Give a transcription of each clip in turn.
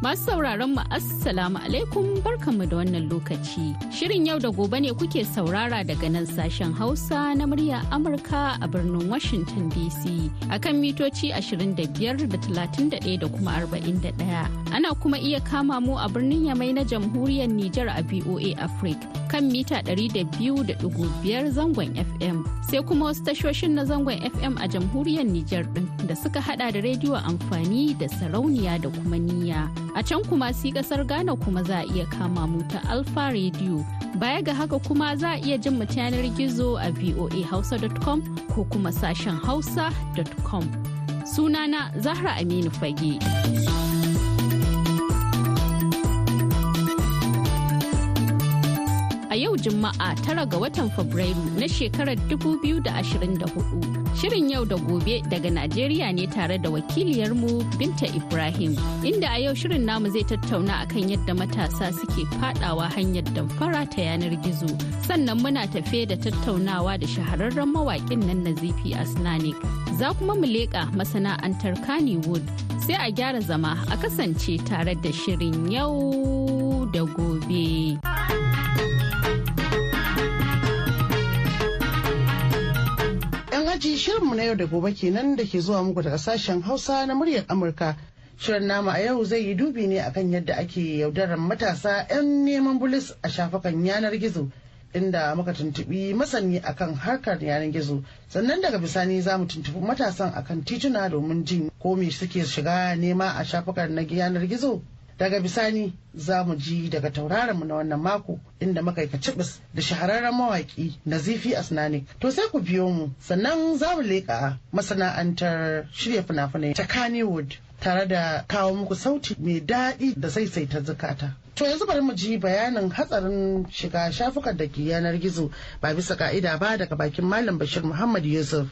Masu sauraron mu Assalamu alaikum barkanmu da wannan lokaci. Shirin yau da gobe ne kuke saurara daga nan sashen Hausa na murya Amurka a birnin Washington DC akan mitoci 25 da 31 da kuma 41. Ana kuma iya kama mu a birnin Yamai na jamhuriyar Nijar a VOA Africa kan mita 200.5 zangon FM. Sai kuma wasu tashoshin na zangon FM a jamhuriyar Nijar din da suka hada da rediyo amfani da sarauniya da kuma niyya. A can kuma si ƙasar Ghana kuma za a iya kama mu ta Alfa Radio. Baya ga haka kuma za a iya jin mu yanar gizo a voahausa.com ko kuma sashen hausa.com. Sunana Zahra Aminu Fage. Yau Juma'a tara ga watan Fabrairu na shekarar 2024. Shirin yau da gobe daga Najeriya ne tare da wakiliyarmu Binta Ibrahim. Inda a yau shirin namu zai tattauna akan yadda matasa suke fadawa hanyar damfara ta yanar gizo. Sannan muna tafe da tattaunawa da shahararren mawaƙin nan Nazifi Asnanik. Za kuma mu leƙa masana'antar Kannywood. Sai a gyara zama a kasance tare da shirin yau da gobe. Yan aji shirinmu na yau da gobe kenan da ke zuwa muku daga sashen Hausa na muryar Amurka. Shirin nama a yau zai yi dubi ne akan yadda ake yaudarar matasa 'yan neman bulis a shafukan yanar gizo. Inda muka tuntubi masani akan harkar yanar gizo sannan daga bisani za mu tuntubi matasan akan tituna domin jin ko me suke shiga nema a shafukan na yanar gizo daga bisani za mu ji daga tauraronmu na wannan mako inda muka yi kacibis da shahararren mawaki nazifi asnanik. To sai ku biyo mu sannan za mu leƙa masana'antar shirya fina-finai ta kannywood tare da kawo muku sauti mai daɗi da saisaita zukata. To yanzu bari mu ji bayanin hatsarin shiga shafukan da ke yanar gizo ba bisa ka'ida ba daga bakin malam bashir muhammad yusuf.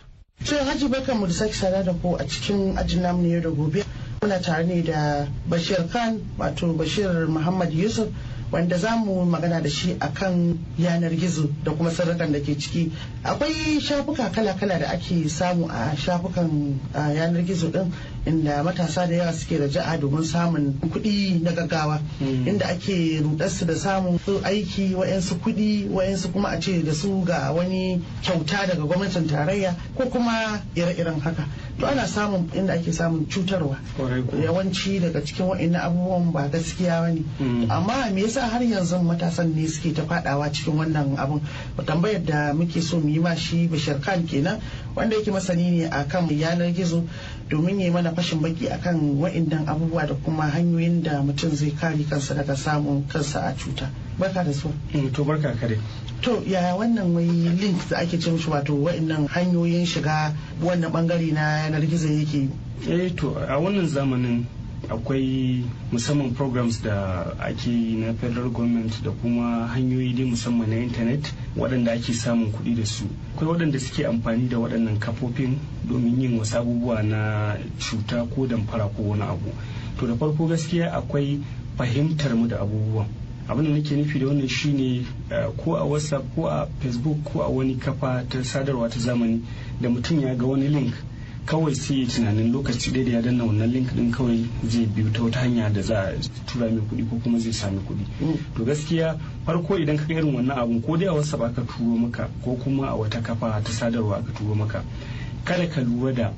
To haji barkanmu da sake sada da ku a cikin ajin namu na yau da gobe. Muna tare ne da bashir khan wato bashir muhammad yusuf wanda za mu magana da shi akan yanar gizo da kuma sirrikan da ke ciki. Akwai shafuka kala-kala da ake samu a shafukan yanar gizo din inda matasa da yawa suke raja'a domin samun kuɗi na gaggawa inda ake rudarsu da samun su aiki wa'yansu kuɗi wa'yansu kuma a ce da su ga wani kyauta daga gwamnatin tarayya ko kuma ire-iren haka. To ana samun inda ake samun cutarwa. Yawanci daga cikin wa'annan abubuwan ba gaskiya ba ne. Amma me yasa har yanzu matasan ne suke ta fadawa cikin wannan abun? Tambayar da muke so mu yi ma shi bashir khan kenan wanda yake masani ne akan yanar gizo domin ya mana fashin baki akan wa'annan abubuwa da kuma hanyoyin da mutum zai kare kansa daga samun kansa a cuta. Barka da su to barka kare to yaya wannan wai link da ake ce mishi wato wa'annan hanyoyin shiga wannan ɓangare na yanar gizo yake? Eh to a wannan zamanin akwai musamman programs da ake yi na federal government da kuma hanyoyi dai musamman na intanet waɗanda ake samun kuɗi da su. Akwai waɗanda suke amfani da waɗannan kafofin domin yin wasu abubuwa na cuta ko damfara ko wani abu. To da farko gaskiya akwai fahimtar mu da abubuwan. Abin da nake nufi da wannan shine ko a whatsapp ko a facebook ko a wani kafa ta sadarwa ta zamani da mutum ya ga wani link kawai sai ya tunanin lokaci ɗaya da ya danna wannan link din kawai zai biyu ta wata hanya da za a tura mai kuɗi ko kuma zai sami kuɗi. To gaskiya farko idan ka irin wannan abun ko dai a whatsapp aka turo maka ko kuma a wata kafa ta sadarwa aka turo maka kada ka lura da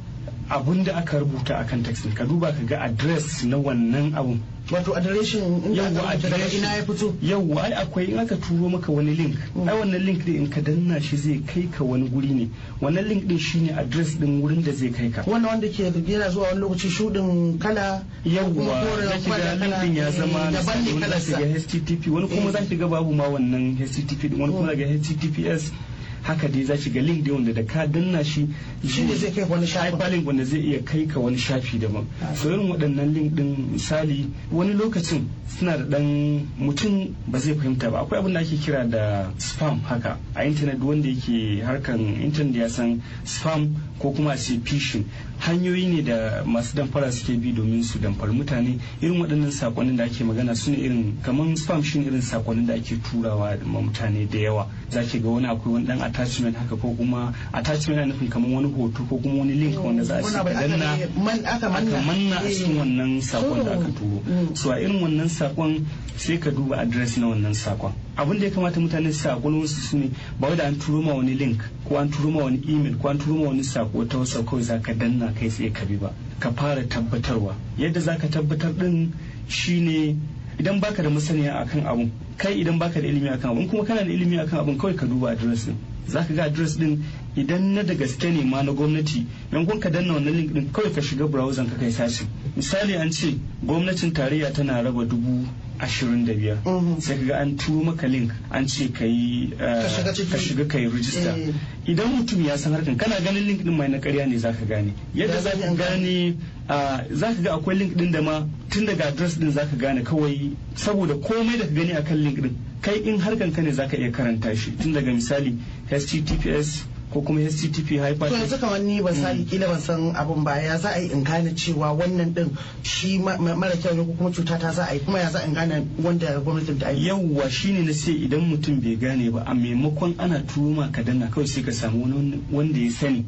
abun da aka rubuta akan text ka duba ka ga address na wannan abun. Wato adireshin inda yawwa adireshin ina ya fito? yawwa ai akwai in aka turo maka wani link. Ai wannan link din in ka danna shi zai kai ka wani guri ne. Wannan link din shine address din wurin da zai kai ka. Wannan wanda ke yana zuwa wani lokaci shudin kala yawwa zaki ga da link din ya eh, zama daban ne wani zaki ga http wani kuma zaki ga babu ma wannan http din wani kuma zaki ga https haka dai za ga link dai wanda da ka danna shi Shi ne zai kai wani shafin. hyperlink wanda zai iya kai ka wani shafi daban. So irin waɗannan link din misali wani lokacin suna da ɗan mutum ba zai fahimta ba. Akwai abin da ake kira da spam haka a intanet wanda yake harkan intanet ya san spam ko kuma a ce phishing. Hanyoyi ne da masu damfara suke bi domin su damfari mutane irin waɗannan sakonnin da ake magana su ne irin kamar spam shi irin sakonnin da ake turawa ma mutane da yawa za ki ga wani akwai wani dan attachment haka ko kuma attachment na nufin kamar wani hoto ko kuma wani link wanda za a ce ka danna aka manna. a cikin Eh. wannan saƙon da aka Mm. turo so a irin wannan saƙon sai ka duba address na wannan saƙon abin da ya kamata mutane su saƙon wasu su ne ba wai da an turo ma wani link ko an turo ma wani email ko an turo ma wani sako ta wasa kawai za ka danna kai tsaye ka bi ba. Ka fara tabbatarwa. Yadda za ka tabbatar din shine idan baka da masaniya akan abun kai idan baka da ilimi akan abun kuma kana da ilimi akan abun kawai ka duba address din za ka ga address din idan na da gaske ne ma na gwamnati yankun ka danna wannan link din kawai ka shiga browser ka kai sashi misali an ce gwamnatin tarayya tana raba dubu ashirin da biyar. Mhm. sai ka ga an turo maka link an ce ka yi eh, Ka shiga ka yi rijista Eh. idan mutum ya san harkan kana ganin link din mai na karya ne zaka gane. Yadda Ya zaka gane ah, zaka ga akwai link din da ma tun daga address din zaka gane kawai saboda komai da ka gani akan link din. Kai in harkan ka ne zaka iya karanta shi. Tun daga misali https ko kuma http to yanzu kamar ni ban sani kila ban san abun ba. Ya za a yi in gane cewa wannan din shi ma- ma- mara kyau ne ko kuma cuta ta za a yi? Kuma ya za a in gane wanda gwamnatin ta aiki yauwa shine na sai idan mutum bai gane ba a maimakon ana turo ma ka danna kawai sai ka samu wanda ya sani.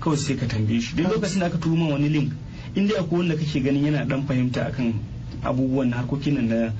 Kawai sai ka tambaye shi. Duk lokacin da aka turo ma wani link inda akwai wanda kake ganin yana dan fahimta akan abubuwan na harkokin na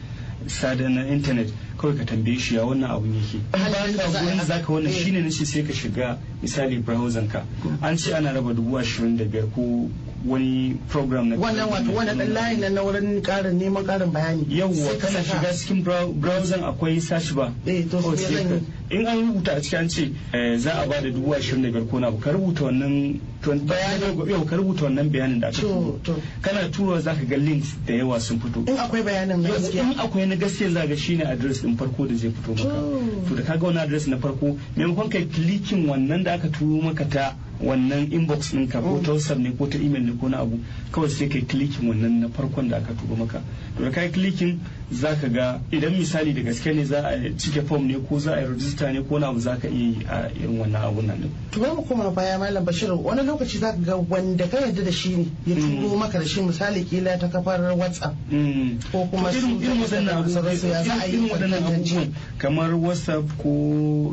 sada na internet kawai ka tambaye shi ya wannan abun yake. In Halin ba da za ka zaka wannan Eh. shine nace sai ka shiga misali browser ka. An ce ana raba dubu ashirin da biyar ko wani program na wannan wato wannan dan layin nan na wurin karin neman karin bayani. Yawwa kana shiga cikin brow- browser akwai search bar. Eh, to sai in an rubuta a cikin an ce eh, za a ba da dubu ashirin da biyar ko na ka rubuta wannan bayanin. Yau ka rubuta wannan bayanin da aka turo. kana tura za ka ga links da yawa sun fito. In akwai bayanin na gaskiya. in akwai na gaskiya za ga shine address din farko da zai fito maka To. to da kaga wani address na farko maimakon kai klikin wannan da aka turo maka ta wannan inbox ɗinka ko ta whatsapp ne ko ta email ne ko na abu kawai sai kai klikin wannan na farkon da aka turo maka. To da kai klikin za ka ga idan misali da gaske ne za a cike form ne ko za a yi register ne ko na abu za ka iya yi a irin wannan abun nan. To bari mu koma baya malam bashir. Wani lokaci za ka ga wanda ka yarda da shi ne ya turo maka da shi misali kila ta kafar whatsapp. Mm. Ko kuma su irin waɗannan abubuwan kamar whatsapp ko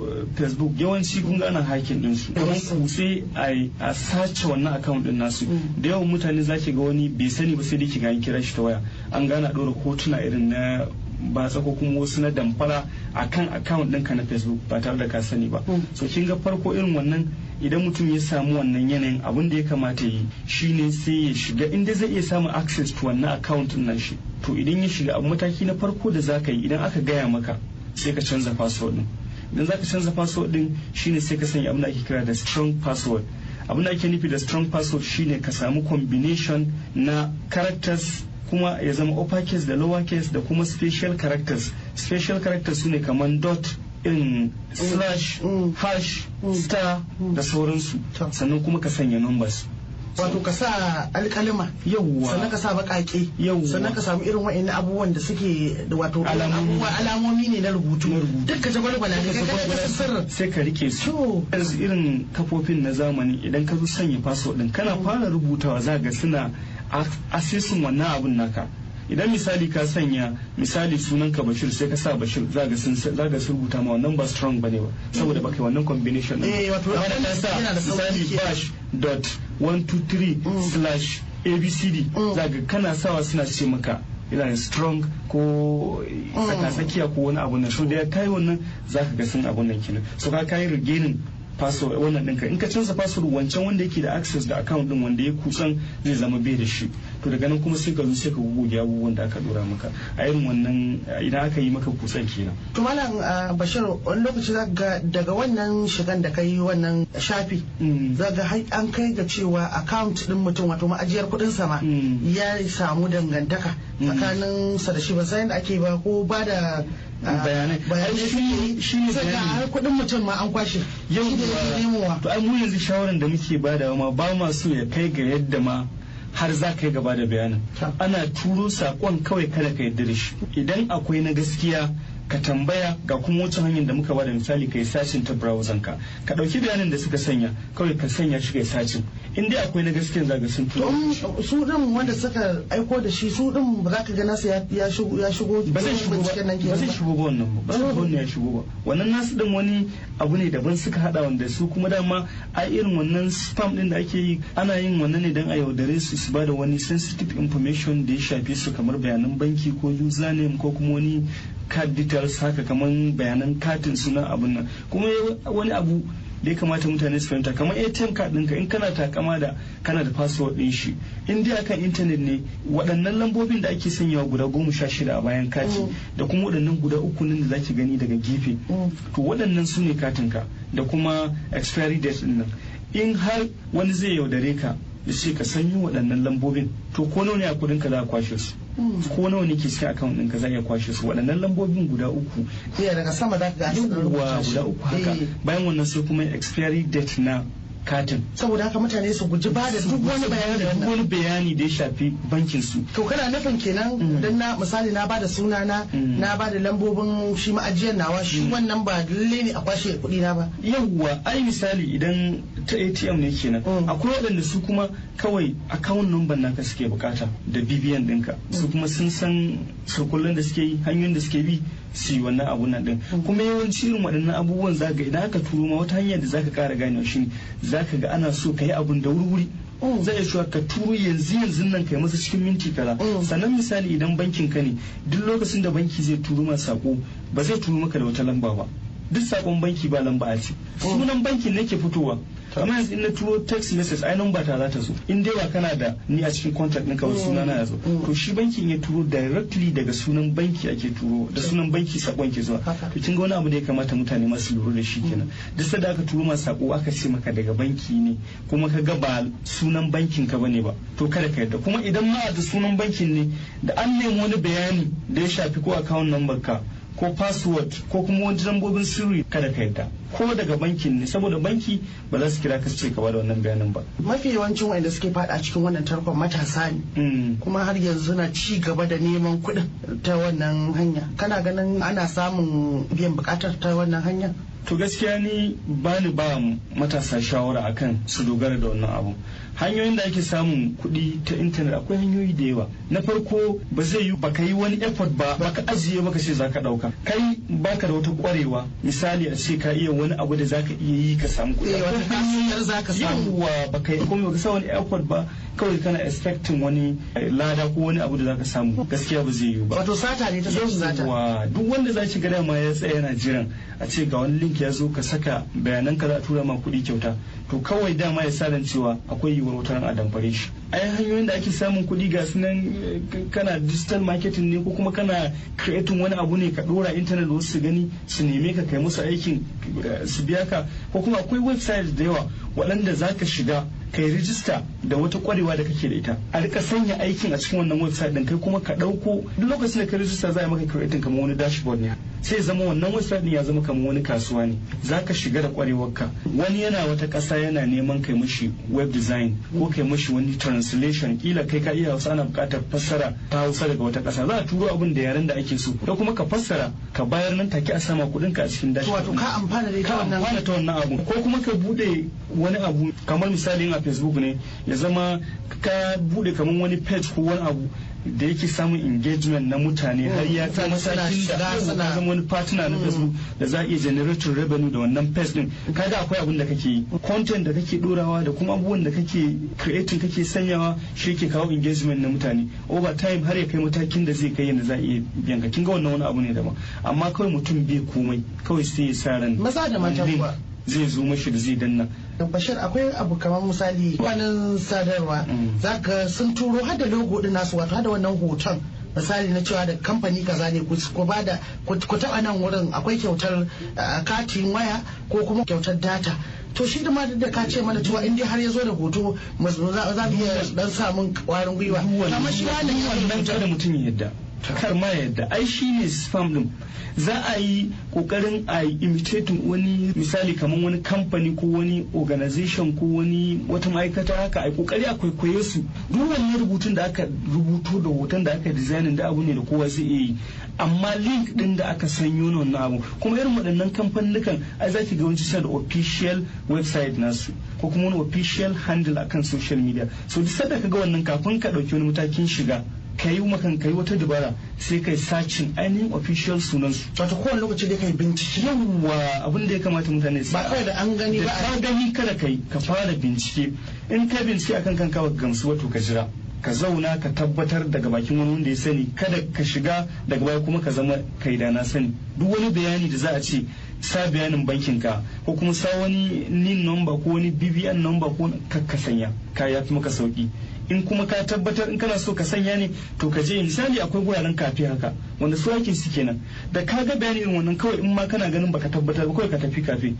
eh, facebook yawanci kun ga ana hakin din su kamar kutse a a sace wannan account din nasu. Da yawan mutane za ki ga wani bai sani ba sai dai ki ga an kira shi ta waya. An gana ɗora hotuna irin na batsa ko kuma wasu na damfara akan account ɗinka na facebook ba tare da ka sani ba. So kin ga farko irin wannan idan mutum ya samu wannan yanayin abin da ya kamata yi shine sai ya shiga inda zai iya samun access to wannan account nan shi to idan ya shiga abu mataki na farko da za ka yi idan aka gaya maka sai ka canza password din idan za ka canza password din shine sai ka sanya abin da ake kira da strong password. Abin da ake nufi da strong password shine ka samu combination na characters kuma ya zama uppercase da lowercase da kuma special characters. Special characters su ne kamar dot irin slash Mm. hash star da sauransu. Sannan kuma ka sanya numbers. Wato ka sa alkalima yawwa. Sannan ka sa bakake Yawwa. sannan ka samu irin wa'in abubuwan da suke da wato Alamomi. ne na rubutu. Duk ka jagwalgwala ne ka sirrin sai ka riƙe su. Yanzu irin kafofin na zamani idan ka zo sanya password din kana fara rubutawa za ga suna asisin wannan abun naka. Idan misali ka sanya misali sunan ka bashir sai ka sa bashir za ga sun za ga sun rubuta ma wannan ba strong ba ne ba saboda baka yi wannan combination Eh, wato Amma da abin ka sa misali bash dot 123 slash abcd Mm. za ga kana sawa suna ce maka yana strong ko tsaka tsakiya ko wani abu nan. So da ya kai wannan za ka ga sun abun nan kenan. So ka kai regaining password wannan ɗinka. In ka canza password wancan wanda yake da access da account din wanda ya kusan zai zama bai da shi. To daga nan kuma sai ka zo sai ka goge abubuwan da aka dora maka. A irin wannan idan aka yi maka kusan kenan? To malam ah, bashir wani lokaci ga daga wannan shigan da kai wannan shafi Mm. za ga har an kai ga cewa account din mutum wato ma'ajiyar kuɗin sama Mm. ya samu dangantaka tsakanin sa da shi. Ba san yadda ake ba ko ba da ah, bayanai. shi ne sai har kuɗin mutum ma an kwashe. Yau da yake nemowa. To ai mu yanzu shawaran da muke badawa ma ba ma so ya kai ga yadda ma har za ka yi gaba da bayanin. Ana turo saƙon kawai kada ka yarda da shi. Idan akwai na gaskiya ka tambaya ga kuma wata hanyar da muka ba da misali ka yi sacin ta browser ka. Ka ɗauki bayanin da suka sanya kawai ka sanya shi ka yi sacin. In dai akwai na gaskiya za ka sun to su din wanda suka aiko da shi su din ba za ka ga nasu ya shigo ya shigo ba zai shigo ba. ba zai shigo ba wannan ba. Zai wannan ya shigo ba. Wannan nasu din wani abu ne daban suka hada wanda su kuma dama a irin wannan spam din da ake yi ana yin wannan ne dan a yaudare su su ba da wani sensitive information da ya shafe su kamar bayanan banki ko username ko kuma wani card details haka kamar bayanan katin suna abun nan. Kuma wani abu da ya kamata mutane su fahimta kamar atm card ɗinka in kana takama da kana da password ɗin shi in dai akan intanet ne waɗannan lambobin da ake sanyawa guda goma sha shida a bayan kati Mm. da kuma waɗannan guda uku nan da zaki gani daga gefe Mm. to waɗannan su ne katinka da kuma expiry date ɗin nan in har wani zai yaudare ka ya ce ka sanyo waɗannan lambobin to ko nawa ne a kuɗinka za a kwashe su. Ko nawa ne ke cikin account ɗinka za a iya kwashe su? Waɗannan lambobin guda uku. Iya daga sama za ka ga guda uku haka. Eh. bayan wannan sai kuma expiry date na katin. Saboda haka mutane su guji ba da duk wani bayani da duk wani bayani da ya shafi bankin su. To kana nufin kenan Mm. dan na misali na ba da suna na Mm. na ba da lambobin shi ma'ajiyar nawa shi wannan ba lalle ne a kwashe kuɗi na ba. Yawwa ai misali idan ta atm ne kenan. Mm. akwai waɗanda su kuma kawai account number naka suke buƙata da bbn ɗinka. Su kuma sun san surkullen da suke yi hanyoyin da suke bi su yi wannan abun nan din kuma yawanci irin waɗannan abubuwan za ga idan aka turo ma wata hanyar da zaka ƙara ganewa shi za ka ga ana so ka yi abun da wuri-wuri Mm. zai iya cewa ka turo yanzu yanzu nan kai masa cikin minti kaza Mm. sannan misali idan bankin ka ne duk lokacin da banki zai turo ma sako ba zai turo maka da wata lamba ba duk saƙon banki ba lamba a ci sunan bankin ne ke fitowa kamar yanzu in na turo text message ai number ta za ta zo. In dai ba kana da ni a cikin contact ɗinka ba suna na ya zo. Mm. to shi bankin ya turo directly daga sunan banki ake turo da sunan banki saƙon ke zuwa. To kin ga wani abu da ya kamata mutane masu lura da shi kenan. Duk sanda aka turo ma sako aka ce maka daga banki ne kuma ka ga ba sunan bankin ka ba ne ba to kada ka yarda. Kuma idan ma da sunan bankin ne da an nemi wani bayani da ya shafi ko account number ka ko password ko kuma wani lambobin sirri kada ka yarda ko daga bankin ne saboda banki ba za su kira ka ce ka ba da wannan bayanin ba. Mafi yawancin wanda suke fada cikin wannan tarkon matasa ne. Mm. kuma har yanzu na ci gaba da neman kuɗin ta wannan hanya. Kana ganin ana samun biyan buƙatar ta wannan hanya? To gaskiya ni ba ni ba matasa shawara akan su dogara da wannan abu. Hanyoyin da ake samun kuɗi ta intanet akwai hanyoyi da yawa. Na farko ba zai yi baka yi wani effort ba baka ajiye baka ce zaka ɗauka. Kai baka da wata ƙwarewa. Misali a ce ka iya wani abu da zaka iya yi ka samu kuɗi. Eh, yawwa baka yi komai baka sa wani effort ba. Kawai kana expecting wani eh, lada ko wani abu da zaka samu gaskiya ba zai yiwu ba. Wato sata ne ta zo su zata Yawwa, duk wanda za ki gada ma ya tsaya yana jiran a ce ga wani link ya zo ka saka bayanan ka za a tura ma kuɗi kyauta. To kawai dama ya sa cewa akwai yiwuwar wata ran a damfare shi. Ai hanyoyin da ake samun kuɗi ga su nan eh, kana digital marketing ne ko kuma kana creating wani abu ne ka ɗora internet wasu su gani su neme ka kai musu aikin eh, su biya ka. Ko kuma akwai website da yawa waɗanda za ka shiga kai rijista da wata kwarewa da kake da ita. A riƙa sanya aikin a cikin wannan website din kai kuma ka ɗauko duk lokacin da ka rijista za a yi maka creating kamar wani dashboard ne. Sai zama wannan website din ya zama kamar wani kasuwa ne. Za ka shiga da kwarewarka wani yana wata ƙasa yana neman kai mishi web design ko kai mishi wani translation. Kila kai ka iya hausa ana buƙatar fassara ta hausa daga wata ƙasa. Za a turo abin da yaren da ake so. Ko kuma ka fassara ka bayar nan take a sama kuɗin ka a cikin dashboard wato ka amfana da ita wannan ta wannan abu ko kuma ka buɗe wani abu. Kamar misali a facebook ne ya zama ka buɗe kamar wani page ko wani abu da yake samun engagement na mutane har ya suna matakin da ka zama wani partner na facebook da za a iya generating revenue da wannan page din. Kaga akwai abin da kake yi. Content da kake dorawa da kuma abubuwan da kake creating kake sanyawa shi yake kawo engagement na mutane. Over time har ya kai matakin da zai kai yadda za a iya biyan ka. Kinga wannan wani abu ne daban. Amma kawai mutum bai komai. Kawai sai ya sa ran Maza da mata. Zai zo mashi da zai danna. Bashir akwai abu kamar misali kwanan sadarwa. Mm. zaka sun turo har da logo din nasu wato har da wannan hoton. Misali na cewa da kamfani kaza ne ku ku ba da ku taba nan wurin akwai kyautar katin waya ko kuma kyautar data. To shi da ma da ka ce mana cewa in dai har ya zo da hoto za mu iya dan samun kwarin gwiwa. Amma shi wannan wannan kada mutum ya yadda. Kar ma yadda ai shi ne spam din za a yi ƙoƙarin a imitating wani misali kamar wani kamfani ko wani organization ko wani wata ma'aikata haka a ƙoƙari a kwaikwaye su. Duk wannan rubutun da aka rubuto da hoton da aka designing da abu ne da kowa zai yi. Amma link din da aka sanyo na wannan abu kuma irin waɗannan kamfanukan ai za ki ga wani da official website nasu ko kuma wani official handle akan social media. So duk sanda ka ga wannan kafin ka ɗauki wani matakin shiga ka yi makan ka yi wata dabara sai kai sacin ainihin official sunansu wato kowane lokaci dai kai bincike. Yawwa abin da ya kamata mutane su ba kawai da an gani ba ka gani kada kai ka fara bincike. In ka bincike akan kanka ba gamsu wato ka jira. Ka zauna ka tabbatar daga bakin wani wanda ya sani. Kada ka shiga daga baya kuma ka zama kai da na sani. Duk wani bayani da za a ce sa bayanin bankin ka ko kuma sa wani nin number ko wani bbn number ko ka sanya. Ka yafi maka sauƙi in kuma ka tabbatar in kana so ka sanya ne to ka je. Misali akwai guraren kafe haka wanda su aikin su kenan. Da ka ga bayani irin wannan kawai in ma kana ganin baka tabbatar ba kawai ka tafi kafe.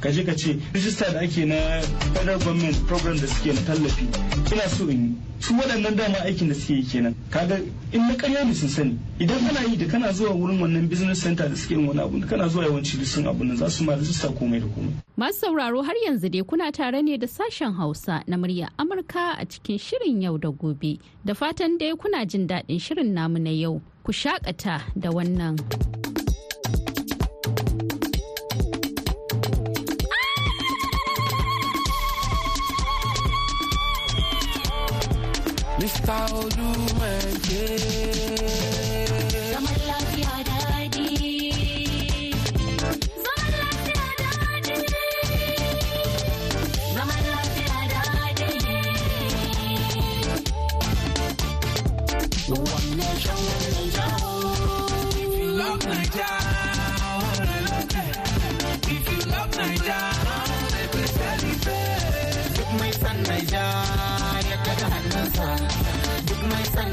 Ka je ka ce rijista da ake na federal government program da suke na tallafi ina so in yi su waɗannan dama aikin da suke yi kenan kaga in na ƙarya ne sun sani idan kana yi da kana zuwa wurin wannan business center da suke yin wani abu kana zuwa yawanci duk sun abu nan za su ma rijista komai da komai Masu sauraro har yanzu dai kuna tare ne da sashen Hausa na murya Amurka a cikin shirin yau da gobe. Da fatan dai kuna jin daɗin shirin namu na yau. Ku shakata da wannan. Mr. Odumeje.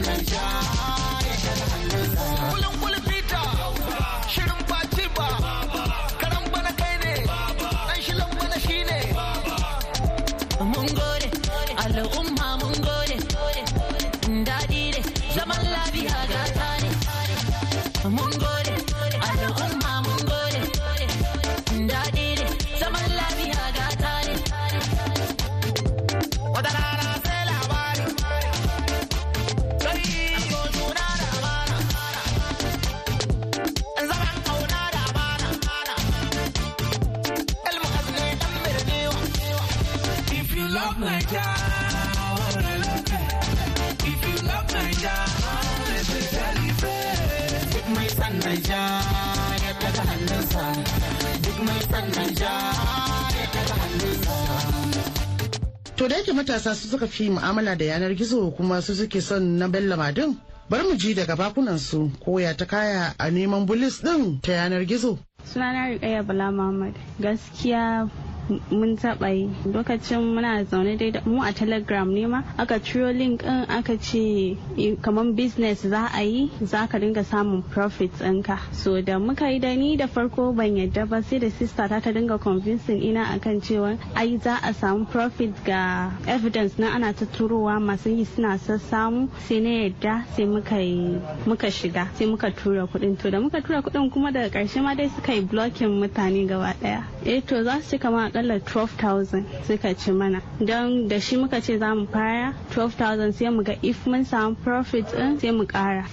Mai matasa su suka fi mu'amala da yanar gizo kuma su suke son na Bello Madin. Bar mu ji daga bakunan su koya ta kaya a neman bulis din ta yanar gizo. sunana Rukayya Bala Muhammad gaskiya mun taɓa yi. Lokacin muna zaune dai da mu a telegram ne ma aka ciro link din aka ce kamar business za a yi za ka dinga samun profit ɗinka. So da muka yi da ni da farko ban yadda ba sai da sista ta ta dinga convincing ina akan cewa ai za a samu profit ga evidence na ana ta turowa masu yi suna sassamu sai na yadda sai muka yi muka shiga sai muka tura kuɗin. To da muka tura kuɗin kuma daga ƙarshe ma dai suka yi blocking mutane gaba ɗaya. Eh to za su ci kama akalla 12,000 suka ci mana don da shi muka ce za mu fara 12,000 sai mu ga if mun samu profit din sai mu kara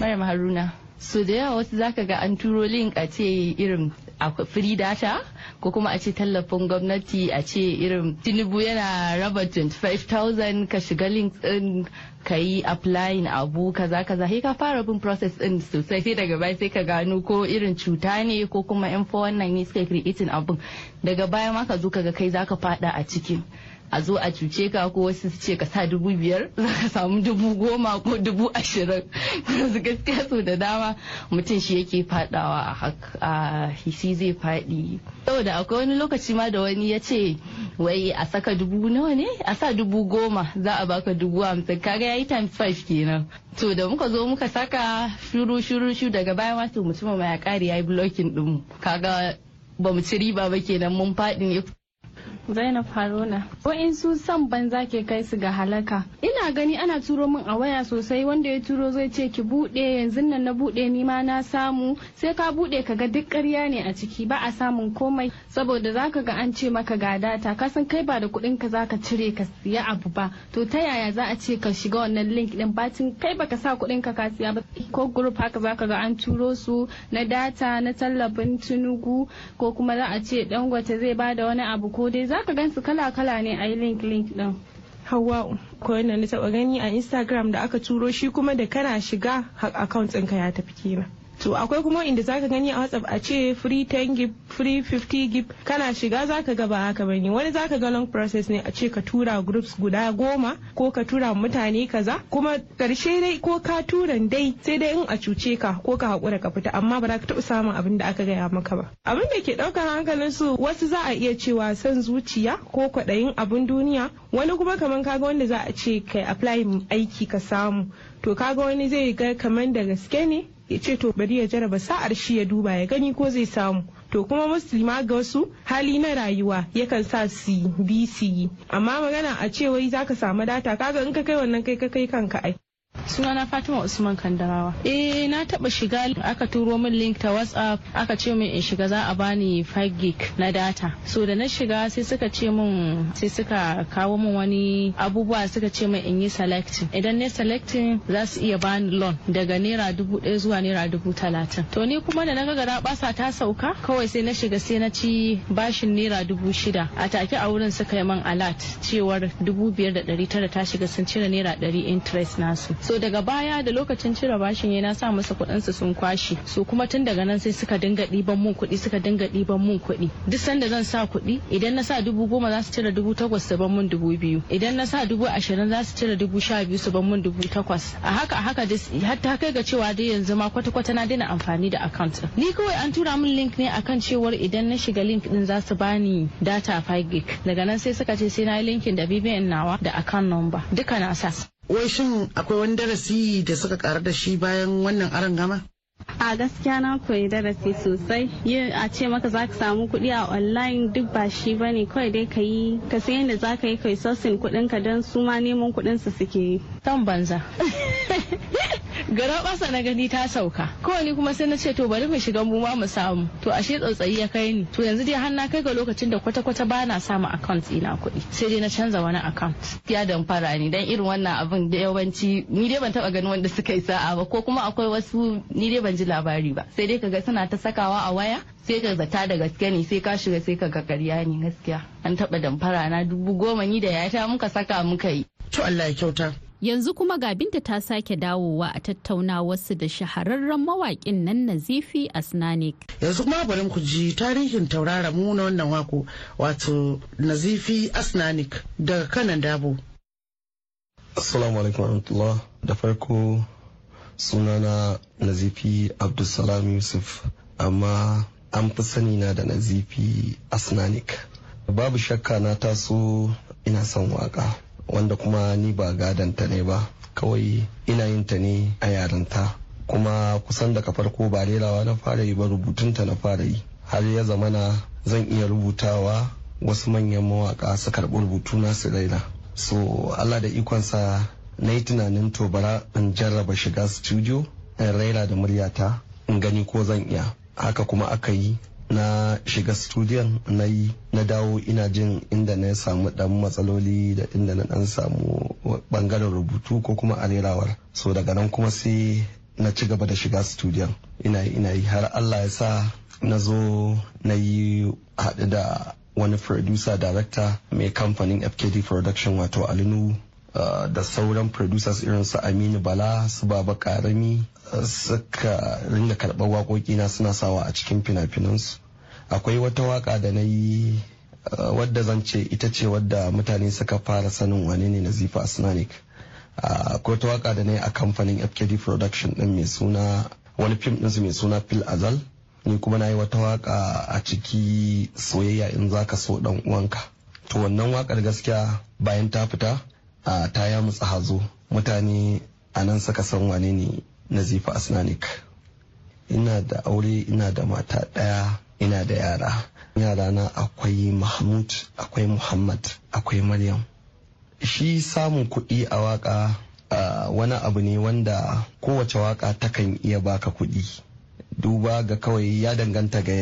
Maryam Haruna. So da yawa wasu zaka ga an turo link a ce irin free data ko kuma a ce tallafin gwamnati a ce irin Tinubu yana raba 25,000 ka shiga link din ka yi applying abu kaza kaza. Sai ka fara bin process din sosai sai daga baya sai ka gano ko irin cuta ne ko kuma yan wannan ne suka creating abun. Daga baya ma ka zo ka ga kai zaka fada a cikin a zo a cuce ka ko wasu su ce ka sa dubu biyar za ka samu dubu goma ko dubu ashirin. Yanzu gaskiya so da dama mutum shi yake fadawa a shi zai faɗi saboda akwai wani lokaci ma da wani ya ce wai a saka dubu nawa ne? A sa dubu goma za a baka dubu hamsin. Kaga yayi times five kenan. To da muka zo muka saka shuru shuru shu daga baya ma to mutum ma ya kare yayi blocking din mu kaga ba mu ci riba ba kenan mun faɗi ne. Zainab Haruna. Wa'insu son banza ke kai su ga halaka. Ina gani ana turo min a waya sosai wanda ya turo zai ce ki buɗe yanzu nan na buɗe ni ma na samu. Sai ka buɗe ka ga duk ƙarya ne a ciki ba a samun komai. Saboda zaka ga an ce maka ga data ka san kai ba da kuɗin ka zaka cire ka siya abu ba. To ta yaya za a ce ka shiga wannan link din bacin kai baka sa kuɗin ka ka siya ba. Ko group haka zaka ga an turo su na data na tallafin tunugu ko kuma za a ce dangote zai ba da wani abu ko dai zaka gan su kala kala ne a yi link link din Hawwa'u ko wanda na taba gani a Instagram da aka turo shi kuma da kana shiga account ɗinka ya tafi kenan. To akwai kuma inda zaka gani a WhatsApp a ce free 10 gig, free 50 gig. Kana shiga zaka ga ba haka ba ne wani zaka ga long process ne a ce ka tura groups guda goma ko ka tura mutane kaza. Kuma ƙarshe dai ko ka tura dai sai dai in a cuce ka ko ka hakura ka fita. Amma ba za ka taɓa samun abin da aka gaya maka ba. Abin da ke ɗaukar hankalin su wasu za a iya cewa son zuciya ko kwaɗayin abin duniya. Wani kuma kaman kaga wanda za a ce kai apply aiki ka samu. To kaga wani zai ga kaman da gaske ne ya ce to bari ya jaraba sa'ar shi ya duba ya gani ko zai samu. To kuma musulma ga wasu hali na rayuwa yakan sa su bi su yi. Amma magana a ce wai zaka samu data kaga in ka kai wannan kai ka kai kanka ai. Sunana fatima usman kandarawa. Eh na taba shiga aka turo min link ta whatsapp aka ce min in shiga za a bani 5 gig na data. So da na shiga sai suka ce min sai suka kawo min wani abubuwa suka ce min in yi selecting. Idan ne selecting za su iya bani loan daga naira dubu ɗaya zuwa naira dubu talatin. To ni kuma da na ga gara basa ta sauka kawai sai na shiga sai na ci bashin naira dubu shida. A take a wurin suka yi min alert cewar dubu biyar da ɗari tara ta shiga sun cire naira ɗari interest nasu. So daga baya da lokacin cire bashin ya na sa masa kuɗin su sun kwashi so kuma tun daga nan sai suka dinga ɗiban mun kuɗi suka dinga ɗiban mun kuɗi. Duk sanda zan sa kuɗi idan na sa dubu goma za su cire dubu takwas su ban mun dubu biyu. Idan na sa dubu ashirin za su cire dubu sha biyu su ban mun dubu takwas. A haka a haka har ta kai ga cewa dai yanzu ma kwata kwata na daina amfani da account ni kawai an tura min link ne akan cewar idan na shiga link din za su bani data 5 gig. Daga nan sai suka ce sai na yi linkin da BBN nawa da account number. Duka na sa. Wai shin akwai wani darasi da suka karu da shi bayan wannan aron gama? A gaskiya na koyi darasi sosai. Yin a ce maka za ka samu kuɗi a online duk ba shi ba ne kawai dai ka yi ka san yadda za ka yi kai sosin kuɗin ka don su ma neman kuɗin su suke yi. Tan banza. gara basa na gani ta sauka. Kawai ni kuma sai na ce to bari mu shiga mu ma mu samu. To ashe tsautsayi ya kai ni. To yanzu dai har na kai ga lokacin da kwata kwata bana samu account ina kuɗi. Sai dai na canza wani account. Ya dan fara ni dan irin wannan abin da yawanci ni dai ban taba ganin wanda suka yi sa'a ba ko kuma akwai wasu ni dai ban ji labari ba. Sai dai kaga suna ta sakawa a waya sai ka zata da gaske ne sai ka shiga sai ka ga ƙarya ne gaskiya. An taba damfara na dubu goma ni da yata muka saka muka yi. To Allah ya kyauta. Yanzu kuma ga binta ta sake dawowa a tattaunawarsu da shahararren mawaƙin nan Nazifi Asnanik. Yanzu kuma bari ku ji tarihin taurara mu na wannan wako wato Nazifi Asnanik daga kanan dabo. Assalamu alaikum warahmatullah da farko sunana Nazifi Abdulsalam Yusuf amma an fi sani na da Nazifi Asnanik. Babu shakka na taso ina son waƙa. Wanda kuma ni ba gadanta ne ba. Kawai ina yin ta ne a yarinta kuma kusan daga farko ba rerawa na fara yi ba rubutunta na fara yi. Har ya zamana zan iya rubutawa wasu manyan mawaka su karɓi rubutuna su raina. So allah da ikonsa na yi tunanin to bara in jarraba shiga studio in raira da muryata in gani ko zan iya. Haka kuma aka yi na shiga studiyon na yi na dawo ina jin inda na samu dan matsaloli da inda na dan samu ɓangaren rubutu ko kuma arerawar so daga nan kuma sai na ci gaba da shiga studiyon ina yi ina yi har allah ya sa na zo na yi haɗu da wani producer director mai kamfanin fkd production wato alinu da sauran producers irin su aminu bala su baba ƙarami uh, suka ringa karɓar waƙoƙi na suna sawa a cikin fina-finansu. Akwai wata waƙa da na yi uh, wadda zan ce ita ce wadda mutane suka fara sanin wane ne nazifa asnanik. Akwai wata waƙa da na yi a kamfanin fkd production din mai suna wani fim ɗinsu mai suna fil azal. Ni kuma na yi wata waƙa a ciki soyayya in zaka so dan uwanka. To wannan waƙar gaskiya bayan ta fita a ta ya mutsa hazo. Mutane a nan suka san wane ne nazifa asnanik. Ina da aure ina da mata ɗaya ina da yara. Yarana akwai mahmud akwai muhammad akwai maryam. Shi samun kuɗi a waƙa wani abu ne wanda kowace waƙa takan iya baka kuɗi. Duba ga kawai ya danganta ga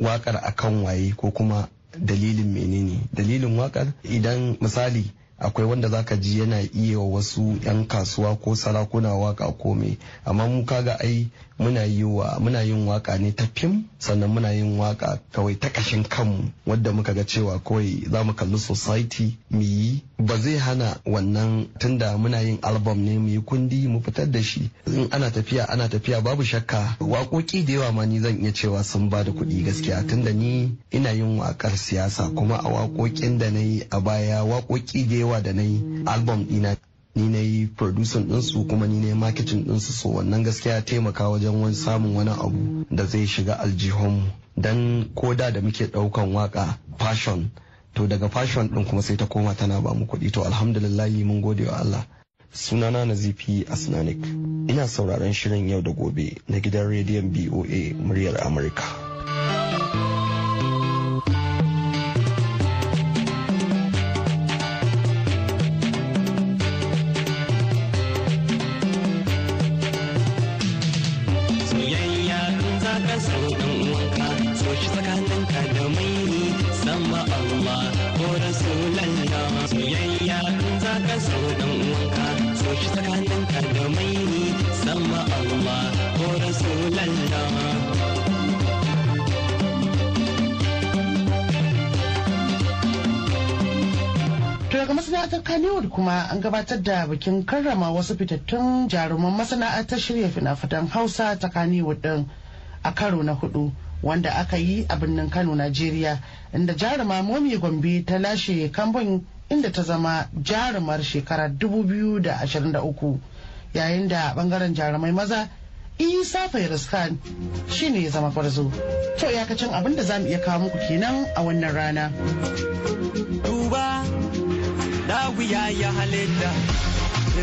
waƙar akan waye ko kuma dalilin menene. Dalilin waƙar idan misali akwai wanda zaka ji yana iya wasu 'yan kasuwa ko sarakuna waƙa ko me. Amma mu kaga ai muna yi wa muna yin waƙa ne ta fim sannan muna yin waƙa kawai ta kashin kanmu wadda muka ga cewa kawai za mu kalli society mu yi ba zai hana wannan tunda muna yin album ne mu yi kundi mu fitar da shi. In ana tafiya ana tafiya babu shakka waƙoƙi da yawa ma ni zan iya cewa sun ba da kuɗi gaskiya. Tunda ni ina yin waƙar siyasa kuma a waƙoƙin da na yi a baya waƙoƙi da yawa da na yi album ɗina ni na yi producing ɗinsu kuma ni na yi marketing ɗinsu. So wannan gaskiya ya taimaka wajen wani samun wani abu da zai shiga aljihunmu dan koda da muke ɗaukan waƙa fashion to daga fashion ɗin kuma sai ta koma tana ba mu kuɗi. To alhamdulillahi mun gode wa Allah. Sunana nazifi asnanik. Ina sauraron shirin yau da gobe na gidan rediyon boa muryar amurka. Daga masana'antar Kannywood kuma an gabatar da bikin karrama wasu fitattun jaruman masana'antar shirya fina-finan Hausa ta Kannywood din a karo na huɗu wanda aka yi a birnin Kano, Najeriya inda jaruma Momi Gombe ta lashe kambun inda ta zama jarumar shekarar 2023 yayin da ɓangaren jarumai maza Isa Fairuz Khan shi ne ya zama farzo. To iyakacin abin da za mu iya kawo muku kenan a wannan rana. duba dagu ya yi halitta.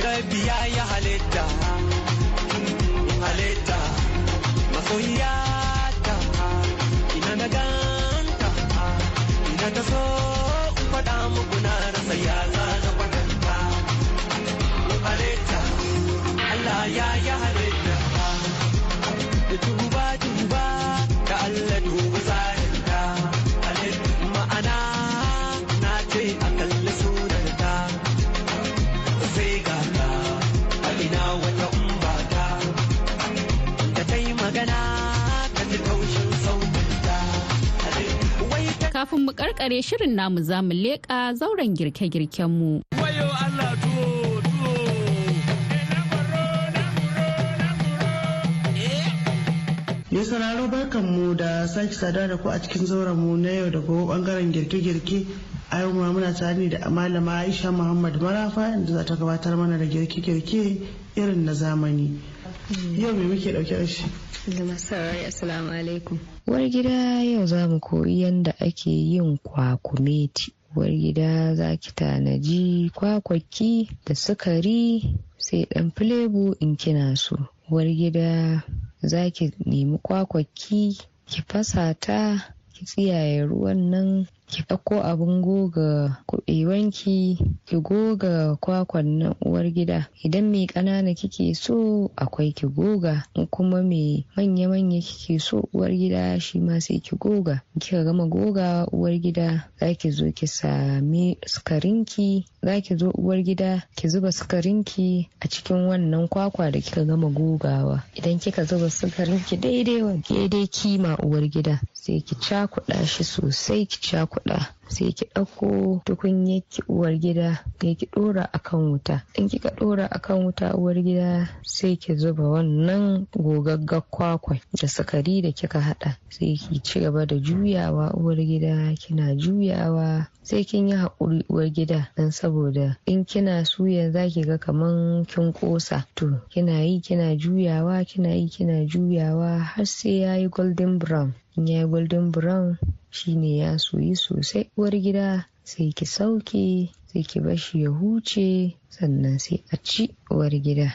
Rabi ya yi halitta. Halitta. Masoyiya ta. Ina na ganta. Ina ta so in muku na rasa ya na kwatanta halitta. Allah ya yi Kafin mu karkare shirin namu za mu leƙa zauren girke-girkenmu. Ya sauraro barkanmu da sake sada da ku a cikin zauren mu na yau da gobe ɓangaren girke-girke a yau ma muna tare ne da malama Aisha Muhammad Marafa inda za ta gabatar mana da girke-girke irin na zamani. Yau me muke ɗauke da shi? da masarai assalamu alaikum. Uwar gida yau za mu koyi yadda ake yin kwakumeti. Uwar gida za ki tanaji kwakwaki da sukari sai dan filebu in kina so. Uwar gida za ki nemi kwakwaki ki fasa ta ki tsiyaye ruwan nan ki ɗauko abin goga kuɓewanki ki goga kwakwan nan uwar gida. Idan mai ƙanana kike so akwai ki goga. Kuma mai manya-manya kike so uwar gida shi ma sai ki goga. Kika gama goga uwar gida za ki zo ki sami sukarinki za ki zo uwar gida ki zuba sukarinki a cikin wannan kwakwa da kika gama gogawa idan kika zuba sukarinki daidai daidai kima uwar gida sai ki cakuɗa shi sosai ki cakuɗa sai ki ɗauko tukunyar ki uwar gida sai ki ɗora akan wuta. In kika ɗora akan wuta uwar gida sai ki zuba wannan gogaggar kwakwai da sukari da kika haɗa. Sai ki ci gaba da juyawa uwar gida kina juyawa. Sai kin yi haƙuri uwar gida dan saboda in kina suya za ki ga kaman kin ƙosa. To kina yi kina juyawa kina yi kina juyawa har sai ya yi golden brown. In ya golden brown shine ya soyi sosai uwar gida sai ki sauke sai ki bashi ya huce sannan sai a ci uwar gida.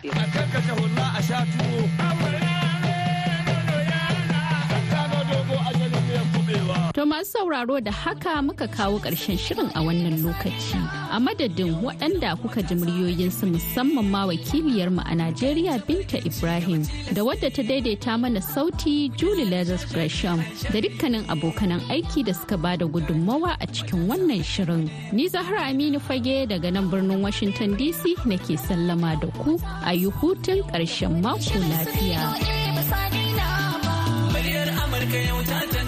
To masu sauraro da haka muka kawo ƙarshen shirin a wannan lokaci. A madadin waɗanda kuka ji muryoyinsu musamman ma wakiliyarmu a Najeriya Binta Ibrahim da wadda ta daidaita mana sauti Julie Lazarus Gresham da dukkanin abokanan aiki da suka ba da gudunmawa a cikin wannan shirin. Ni Zahra Aminu Fage daga nan birnin Washington DC nake sallama da ku a yi hutun ƙarshen mako lafiya. Amurka yau ta